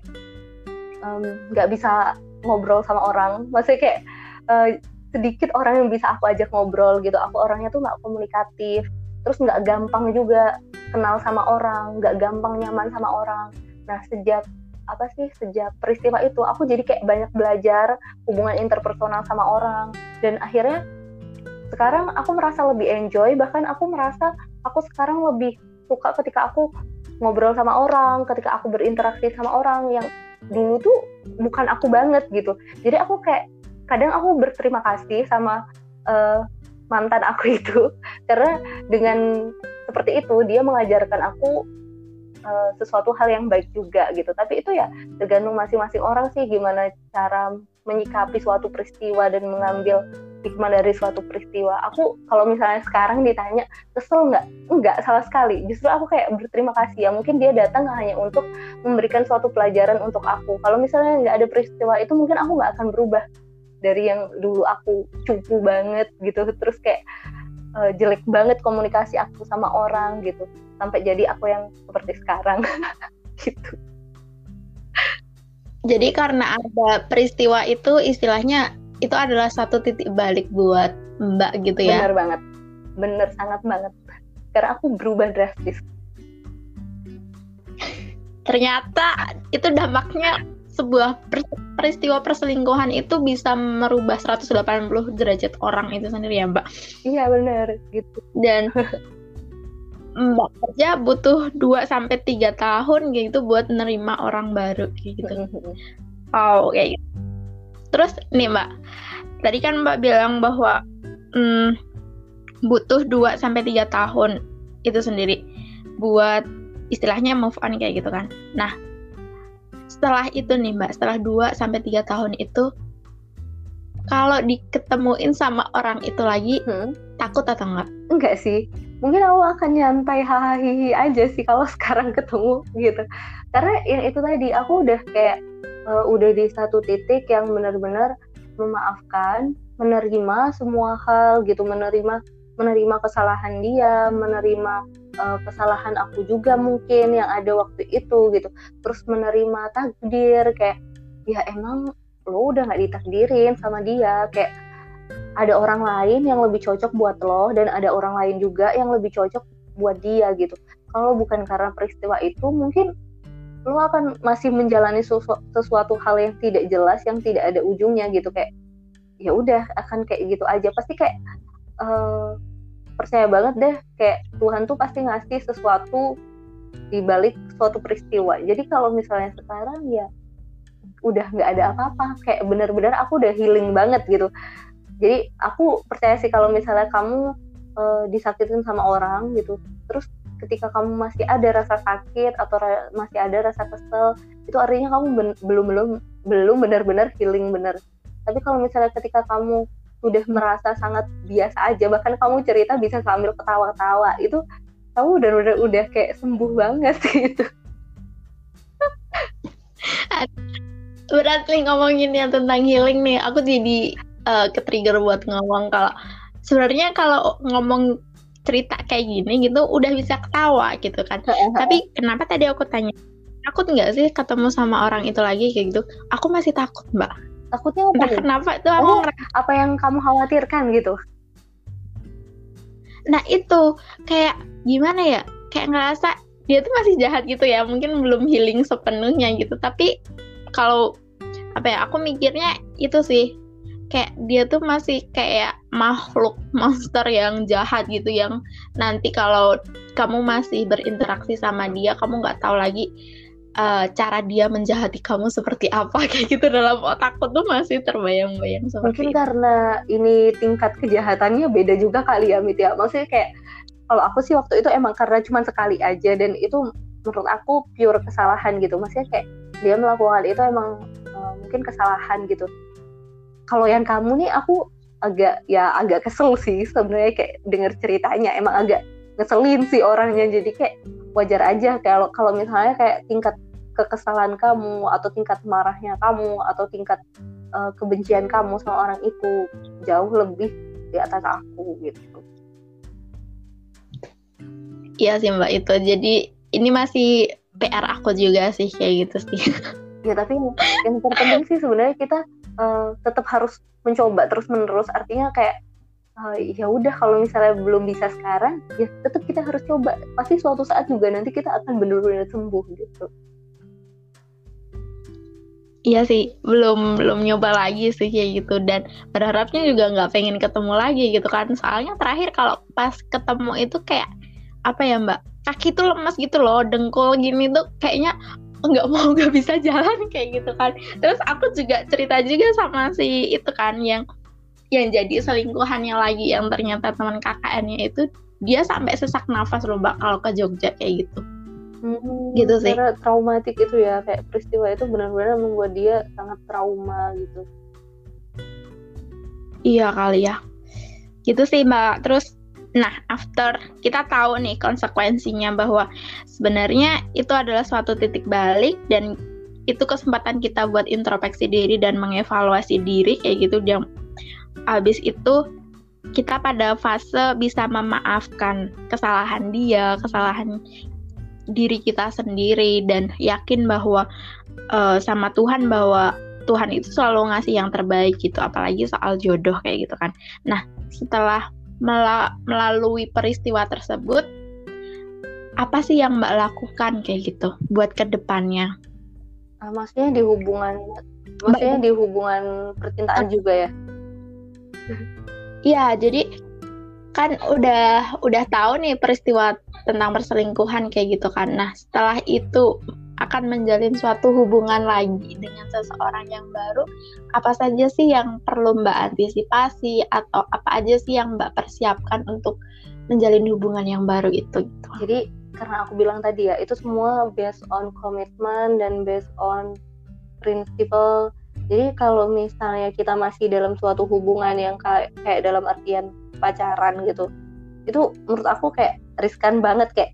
nggak um, bisa ngobrol sama orang. Maksudnya kayak uh, sedikit orang yang bisa aku ajak ngobrol gitu. Aku orangnya tuh nggak komunikatif terus nggak gampang juga kenal sama orang nggak gampang nyaman sama orang. Nah sejak apa sih sejak peristiwa itu aku jadi kayak banyak belajar hubungan interpersonal sama orang. Dan akhirnya sekarang aku merasa lebih enjoy bahkan aku merasa aku sekarang lebih suka ketika aku ngobrol sama orang ketika aku berinteraksi sama orang yang dulu tuh bukan aku banget gitu. Jadi aku kayak kadang aku berterima kasih sama uh, mantan aku itu karena dengan seperti itu dia mengajarkan aku uh, sesuatu hal yang baik juga gitu tapi itu ya tergantung masing-masing orang sih gimana cara menyikapi suatu peristiwa dan mengambil hikmah dari suatu peristiwa. Aku kalau misalnya sekarang ditanya kesel nggak? Nggak sama sekali. Justru aku kayak berterima kasih ya. Mungkin dia datang hanya untuk memberikan suatu pelajaran untuk aku. Kalau misalnya nggak ada peristiwa itu mungkin aku nggak akan berubah dari yang dulu aku cupu banget gitu. Terus kayak uh, jelek banget komunikasi aku sama orang gitu. Sampai jadi aku yang seperti sekarang gitu. Jadi karena ada peristiwa itu istilahnya itu adalah satu titik balik buat Mbak gitu ya. Bener banget. Bener sangat banget. Karena aku berubah drastis. Ternyata itu dampaknya sebuah peristiwa perselingkuhan itu bisa merubah 180 derajat orang itu sendiri ya Mbak. Iya bener gitu. Dan Mbak kerja butuh 2 sampai tiga tahun gitu buat nerima orang baru gitu. oh, kayak gitu. Terus nih Mbak, tadi kan Mbak bilang bahwa hmm, butuh 2 sampai tiga tahun itu sendiri buat istilahnya move on kayak gitu kan. Nah, setelah itu nih Mbak, setelah 2 sampai 3 tahun itu kalau diketemuin sama orang itu lagi hmm? takut atau enggak? Enggak sih. Mungkin aku akan nyantai hahaha aja sih kalau sekarang ketemu gitu. Karena yang itu tadi aku udah kayak uh, udah di satu titik yang benar-benar memaafkan, menerima semua hal gitu, menerima menerima kesalahan dia, menerima uh, kesalahan aku juga mungkin yang ada waktu itu gitu. Terus menerima takdir kayak ya emang lo udah nggak ditakdirin sama dia. Kayak ada orang lain yang lebih cocok buat lo dan ada orang lain juga yang lebih cocok buat dia gitu. Kalau bukan karena peristiwa itu mungkin lo akan masih menjalani sesu sesuatu hal yang tidak jelas yang tidak ada ujungnya gitu. Kayak ya udah akan kayak gitu aja. Pasti kayak uh, percaya banget deh kayak Tuhan tuh pasti ngasih sesuatu di balik suatu peristiwa. Jadi kalau misalnya sekarang ya udah nggak ada apa-apa. Kayak bener-bener aku udah healing banget gitu. Jadi aku percaya sih kalau misalnya kamu uh, disakitin sama orang gitu terus ketika kamu masih ada rasa sakit atau ra masih ada rasa kesel itu artinya kamu belum belum belum benar-benar healing bener. Tapi kalau misalnya ketika kamu udah merasa sangat biasa aja. Bahkan kamu cerita bisa sambil ketawa-tawa itu kamu udah udah udah kayak sembuh banget gitu. Berarti ngomongin yang tentang healing nih. Aku jadi uh, ke trigger buat ngomong kalau sebenarnya kalau ngomong cerita kayak gini gitu udah bisa ketawa gitu kan. Tapi kenapa tadi aku tanya? Takut nggak sih ketemu sama orang itu lagi kayak gitu? Aku masih takut mbak takutnya apa Entah kenapa itu aku oh, apa yang kamu khawatirkan gitu? Nah itu. Kayak gimana ya? Kayak ngerasa dia tuh masih jahat gitu ya. Mungkin belum healing sepenuhnya gitu. Tapi kalau apa ya aku mikirnya itu sih. Kayak dia tuh masih kayak makhluk monster yang jahat gitu. Yang nanti kalau kamu masih berinteraksi sama dia kamu nggak tahu lagi uh, cara dia menjahati kamu seperti apa kayak gitu dalam otakku tuh masih terbayang-bayang mungkin itu. karena ini tingkat kejahatannya beda juga kali ya Mit ya. Maksudnya kayak kalau aku sih waktu itu emang karena cuma sekali aja dan itu menurut aku pure kesalahan gitu. Maksudnya kayak dia melakukan itu emang uh, mungkin kesalahan gitu. Kalau yang kamu nih aku agak ya agak kesel sih sebenarnya kayak denger ceritanya. Emang agak ngeselin sih orangnya jadi kayak wajar aja. Kalau kalau misalnya kayak tingkat kekesalan kamu atau tingkat marahnya kamu atau tingkat uh, kebencian kamu sama orang itu jauh lebih di atas aku gitu. Iya sih mbak itu. Jadi ini masih PR aku juga sih kayak gitu sih. Ya tapi yang terpenting sih sebenarnya kita uh, tetap harus mencoba terus menerus artinya kayak uh, ya udah kalau misalnya belum bisa sekarang ya tetap kita harus coba. Pasti suatu saat juga nanti kita akan benar-benar sembuh gitu Iya sih, belum belum nyoba lagi sih kayak gitu dan berharapnya juga nggak pengen ketemu lagi gitu kan. Soalnya terakhir kalau pas ketemu itu kayak apa ya Mbak? kaki tuh lemas gitu loh dengkul gini tuh kayaknya nggak mau nggak bisa jalan kayak gitu kan terus aku juga cerita juga sama si itu kan yang yang jadi selingkuhannya lagi yang ternyata teman KKN-nya itu dia sampai sesak nafas loh mbak kalau ke Jogja kayak gitu hmm, gitu sih. karena traumatik itu ya kayak peristiwa itu benar-benar membuat dia sangat trauma gitu. Iya kali ya. Gitu sih mbak. Terus Nah, after kita tahu nih konsekuensinya bahwa sebenarnya itu adalah suatu titik balik dan itu kesempatan kita buat introspeksi diri dan mengevaluasi diri kayak gitu. Dan habis itu kita pada fase bisa memaafkan kesalahan dia, kesalahan diri kita sendiri dan yakin bahwa uh, sama Tuhan bahwa Tuhan itu selalu ngasih yang terbaik gitu, apalagi soal jodoh kayak gitu kan. Nah, setelah melalui peristiwa tersebut apa sih yang Mbak lakukan kayak gitu buat ke depannya? Uh, maksudnya di hubungan, maksudnya di hubungan percintaan juga ya? Iya, jadi kan udah udah tahu nih peristiwa tentang perselingkuhan kayak gitu kan. Nah setelah itu akan menjalin suatu hubungan lagi dengan seseorang yang baru, apa saja sih yang perlu Mbak antisipasi atau apa aja sih yang Mbak persiapkan untuk menjalin hubungan yang baru itu gitu. Jadi karena aku bilang tadi ya itu semua based on commitment dan based on principle jadi kalau misalnya kita masih dalam suatu hubungan yang kayak, kayak dalam artian pacaran gitu itu menurut aku kayak riskan banget kayak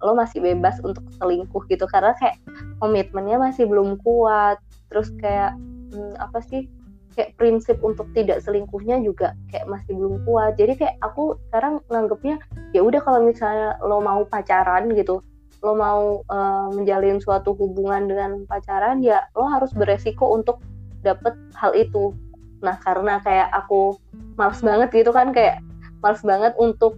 lo masih bebas untuk selingkuh gitu karena kayak komitmennya masih belum kuat. Terus kayak hmm, apa sih kayak prinsip untuk tidak selingkuhnya juga kayak masih belum kuat. Jadi kayak aku sekarang nganggepnya ya udah kalau misalnya lo mau pacaran gitu lo mau uh, menjalin suatu hubungan dengan pacaran ya lo harus beresiko untuk dapet hal itu. Nah karena kayak aku males banget gitu kan kayak males banget untuk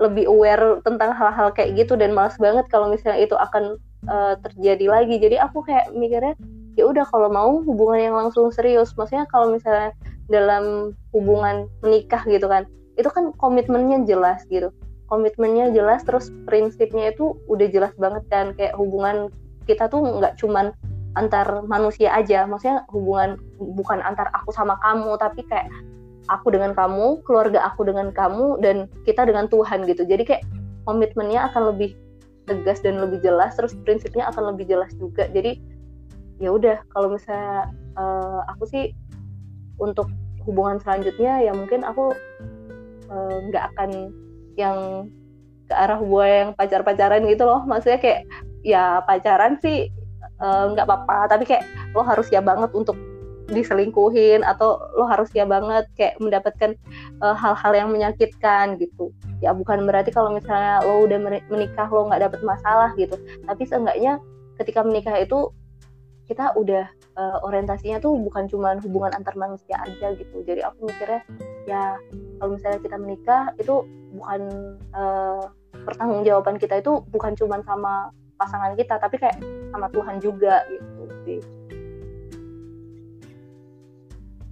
lebih aware tentang hal-hal kayak gitu dan males banget kalau misalnya itu akan uh, terjadi lagi. Jadi aku kayak mikirnya ya udah kalau mau hubungan yang langsung serius. Maksudnya kalau misalnya dalam hubungan menikah gitu kan itu kan komitmennya jelas gitu. Komitmennya jelas terus prinsipnya itu udah jelas banget kan. Kayak hubungan kita tuh nggak cuman antar manusia aja. Maksudnya hubungan bukan antar aku sama kamu tapi kayak aku dengan kamu, keluarga aku dengan kamu, dan kita dengan Tuhan gitu. Jadi kayak komitmennya akan lebih tegas dan lebih jelas, terus prinsipnya akan lebih jelas juga. Jadi ya udah kalau misalnya uh, aku sih untuk hubungan selanjutnya ya mungkin aku eh, nggak uh, akan yang ke arah hubungan yang pacar-pacaran gitu loh. Maksudnya kayak ya pacaran sih eh, nggak uh, apa-apa, tapi kayak lo harus ya banget untuk diselingkuhin atau lo harus ya banget kayak mendapatkan eh, hal-hal uh, yang menyakitkan gitu. Ya bukan berarti kalau misalnya lo udah menikah lo nggak dapet masalah gitu. Tapi seenggaknya ketika menikah itu kita udah uh, orientasinya tuh bukan cuma hubungan antar manusia aja gitu. Jadi aku mikirnya ya kalau misalnya kita menikah itu bukan uh, pertanggungjawaban kita itu bukan cuma sama pasangan kita tapi kayak sama Tuhan juga gitu sih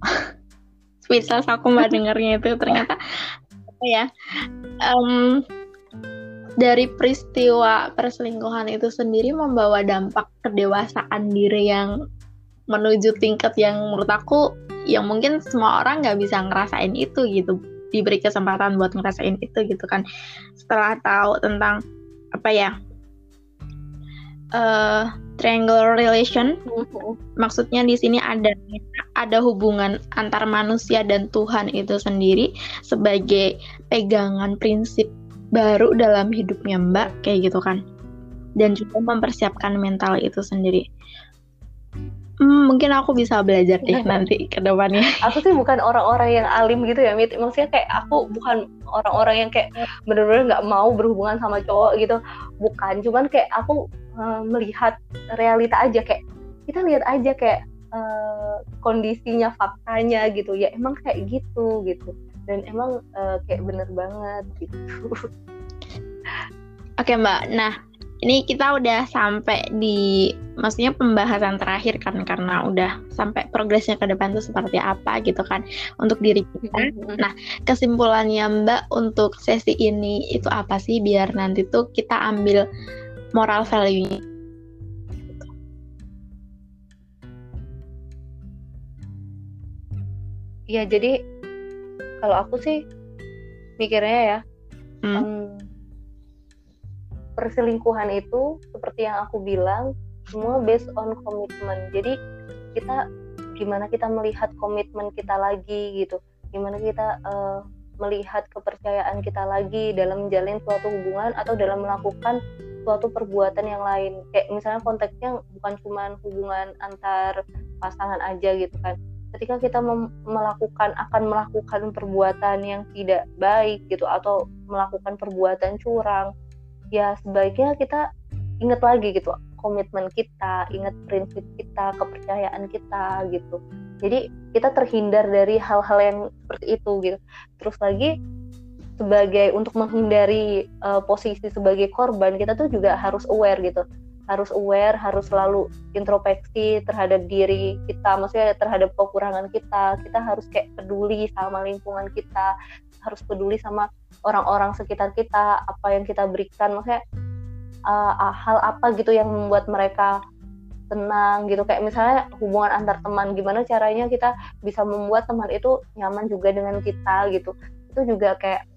speechless aku mbak dengarnya itu ternyata ya um, dari peristiwa perselingkuhan itu sendiri membawa dampak kedewasaan diri yang menuju tingkat yang menurut aku yang mungkin semua orang nggak bisa ngerasain itu gitu. Diberi kesempatan buat ngerasain itu gitu kan. Setelah tahu tentang apa ya uh, triangle relation. Maksudnya di sini ada ada hubungan antar manusia dan Tuhan itu sendiri sebagai pegangan prinsip baru dalam hidupnya Mbak kayak gitu kan. Dan juga mempersiapkan mental itu sendiri. Hmm, mungkin aku bisa belajar deh nanti ke depannya. Aku sih bukan orang-orang yang alim gitu ya, Mit. Maksudnya kayak aku bukan orang-orang yang kayak bener-bener nggak mau berhubungan sama cowok gitu. Bukan, cuman kayak aku uh, melihat realita aja kayak kita lihat aja kayak uh, kondisinya faktanya gitu ya emang kayak gitu gitu dan emang uh, kayak bener banget gitu oke mbak nah ini kita udah sampai di maksudnya pembahasan terakhir kan karena udah sampai progresnya ke depan tuh seperti apa gitu kan untuk diri kita. Mm-hmm. Nah, kesimpulannya Mbak untuk sesi ini itu apa sih biar nanti tuh kita ambil moral value-nya. Ya jadi kalau aku sih mikirnya ya hmm. um, perselingkuhan itu seperti yang aku bilang semua based on komitmen. Jadi kita gimana kita melihat komitmen kita lagi gitu, gimana kita uh, melihat kepercayaan kita lagi dalam menjalin suatu hubungan atau dalam melakukan suatu perbuatan yang lain. Kayak misalnya konteksnya bukan cuma hubungan antar pasangan aja gitu kan. Ketika kita melakukan akan melakukan perbuatan yang tidak baik gitu atau melakukan perbuatan curang ya sebaiknya kita ingat lagi gitu komitmen kita ingat prinsip kita kepercayaan kita gitu. Jadi kita terhindar dari hal-hal yang seperti itu gitu. Terus lagi sebagai untuk menghindari uh, posisi sebagai korban kita tuh juga harus aware gitu. Harus aware harus selalu introspeksi terhadap diri kita maksudnya terhadap kekurangan kita. Kita harus kayak peduli sama lingkungan kita harus peduli sama orang-orang sekitar kita apa yang kita berikan. Maksudnya uh, hal apa gitu yang membuat mereka tenang gitu. Kayak misalnya hubungan antar teman gimana caranya kita bisa membuat teman itu nyaman juga dengan kita gitu. Itu juga kayak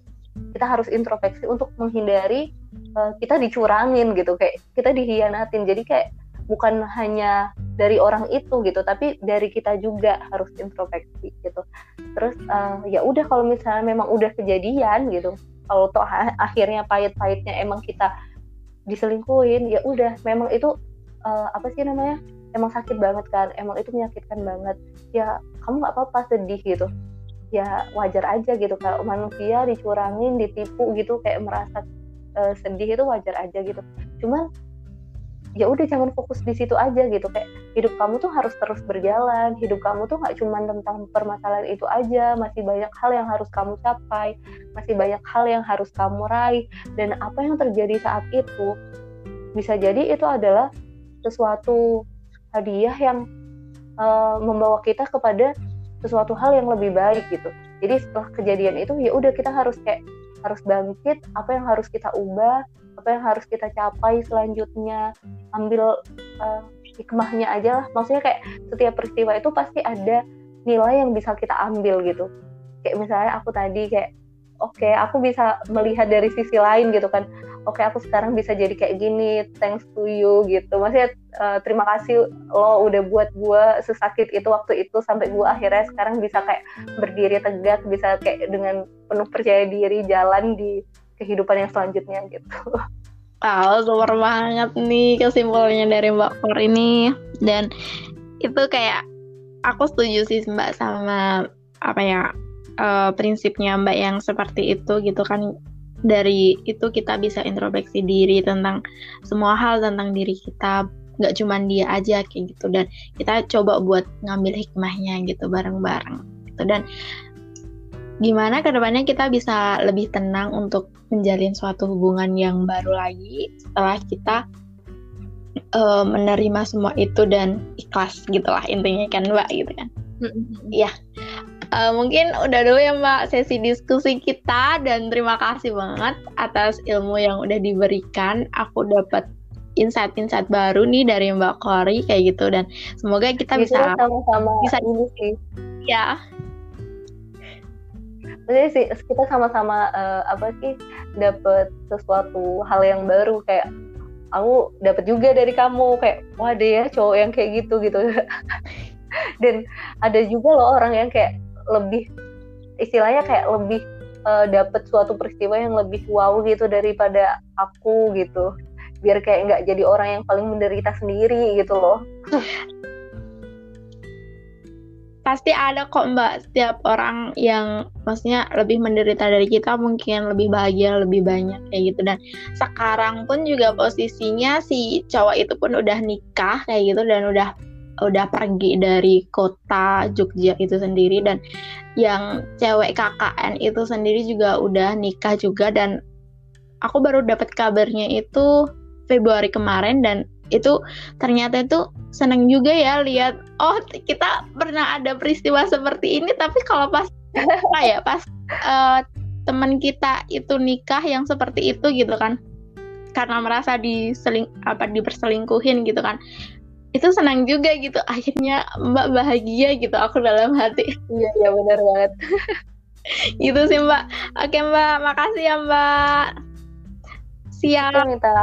kita harus introspeksi untuk menghindari uh, kita dicurangin gitu. Kayak kita dihianatin. Jadi kayak bukan hanya dari orang itu gitu tapi dari kita juga harus introspeksi gitu. Terus uh, ya udah kalau misalnya memang udah kejadian gitu kalau toh akhirnya pahit-pahitnya emang kita diselingkuhin ya udah memang itu uh, apa sih namanya emang sakit banget kan emang itu menyakitkan banget. Ya kamu nggak apa-apa sedih gitu. Ya wajar aja gitu kalau manusia dicurangin ditipu gitu kayak merasa uh, sedih itu wajar aja gitu. Cuman ya udah jangan fokus di situ aja gitu. Kayak hidup kamu tuh harus terus berjalan. Hidup kamu tuh nggak cuma tentang permasalahan itu aja. Masih banyak hal yang harus kamu capai. Masih banyak hal yang harus kamu raih. Dan apa yang terjadi saat itu bisa jadi itu adalah sesuatu hadiah yang uh, membawa kita kepada sesuatu hal yang lebih baik gitu. Jadi setelah kejadian itu ya udah kita harus kayak harus bangkit apa yang harus kita ubah apa yang harus kita capai selanjutnya. Ambil uh, hikmahnya aja lah. Maksudnya kayak setiap peristiwa itu pasti ada nilai yang bisa kita ambil gitu. Kayak misalnya aku tadi kayak oke okay, aku bisa melihat dari sisi lain gitu kan. Oke okay, aku sekarang bisa jadi kayak gini thanks to you gitu. Maksudnya uh, terima kasih lo udah buat gue sesakit itu waktu itu sampai gue akhirnya sekarang bisa kayak berdiri tegak bisa kayak dengan penuh percaya diri jalan di kehidupan yang selanjutnya gitu. Wow, super banget nih kesimpulannya dari Mbak Kor ini. Dan itu kayak aku setuju sih Mbak sama apa ya uh, prinsipnya Mbak yang seperti itu gitu kan. Dari itu kita bisa introspeksi diri tentang semua hal tentang diri kita. Nggak cuma dia aja kayak gitu. Dan kita coba buat ngambil hikmahnya gitu bareng-bareng gitu. Dan gimana ke depannya kita bisa lebih tenang untuk menjalin suatu hubungan yang baru lagi setelah kita uh, menerima semua itu dan ikhlas gitulah intinya kan mbak gitu kan? Ya uh, mungkin udah dulu ya mbak sesi diskusi kita dan terima kasih banget atas ilmu yang udah diberikan. Aku dapat insight-insight baru nih dari Mbak Kori kayak gitu. Dan semoga kita bisa sama-sama. bisa ini sih. Ya, maksudnya sih kita sama-sama uh, apa sih dapat sesuatu hal yang baru kayak aku dapat juga dari kamu kayak wah deh ya cowok yang kayak gitu gitu. Dan ada juga loh orang yang kayak lebih istilahnya kayak lebih uh, eh, dapat suatu peristiwa yang lebih wow gitu daripada aku gitu. Biar kayak nggak jadi orang yang paling menderita sendiri gitu loh pasti ada kok mbak. Setiap orang yang maksudnya lebih menderita dari kita mungkin lebih bahagia lebih banyak kayak gitu. Dan sekarang pun juga posisinya si cowok itu pun udah nikah kayak gitu dan udah udah pergi dari kota Jogja itu sendiri. Dan yang cewek KKN itu sendiri juga udah nikah juga. Dan aku baru dapat kabarnya itu Februari kemarin dan itu ternyata itu seneng juga ya lihat oh kita pernah ada peristiwa seperti ini tapi kalau pas kayak pas uh, teman kita itu nikah yang seperti itu gitu kan. Karena merasa diseling apa diperselingkuhin gitu kan. Itu senang juga gitu akhirnya mbak bahagia gitu aku dalam hati. Iya iya benar banget. Gitu sih mbak. Oke mbak. Makasih ya mbak. Siap minta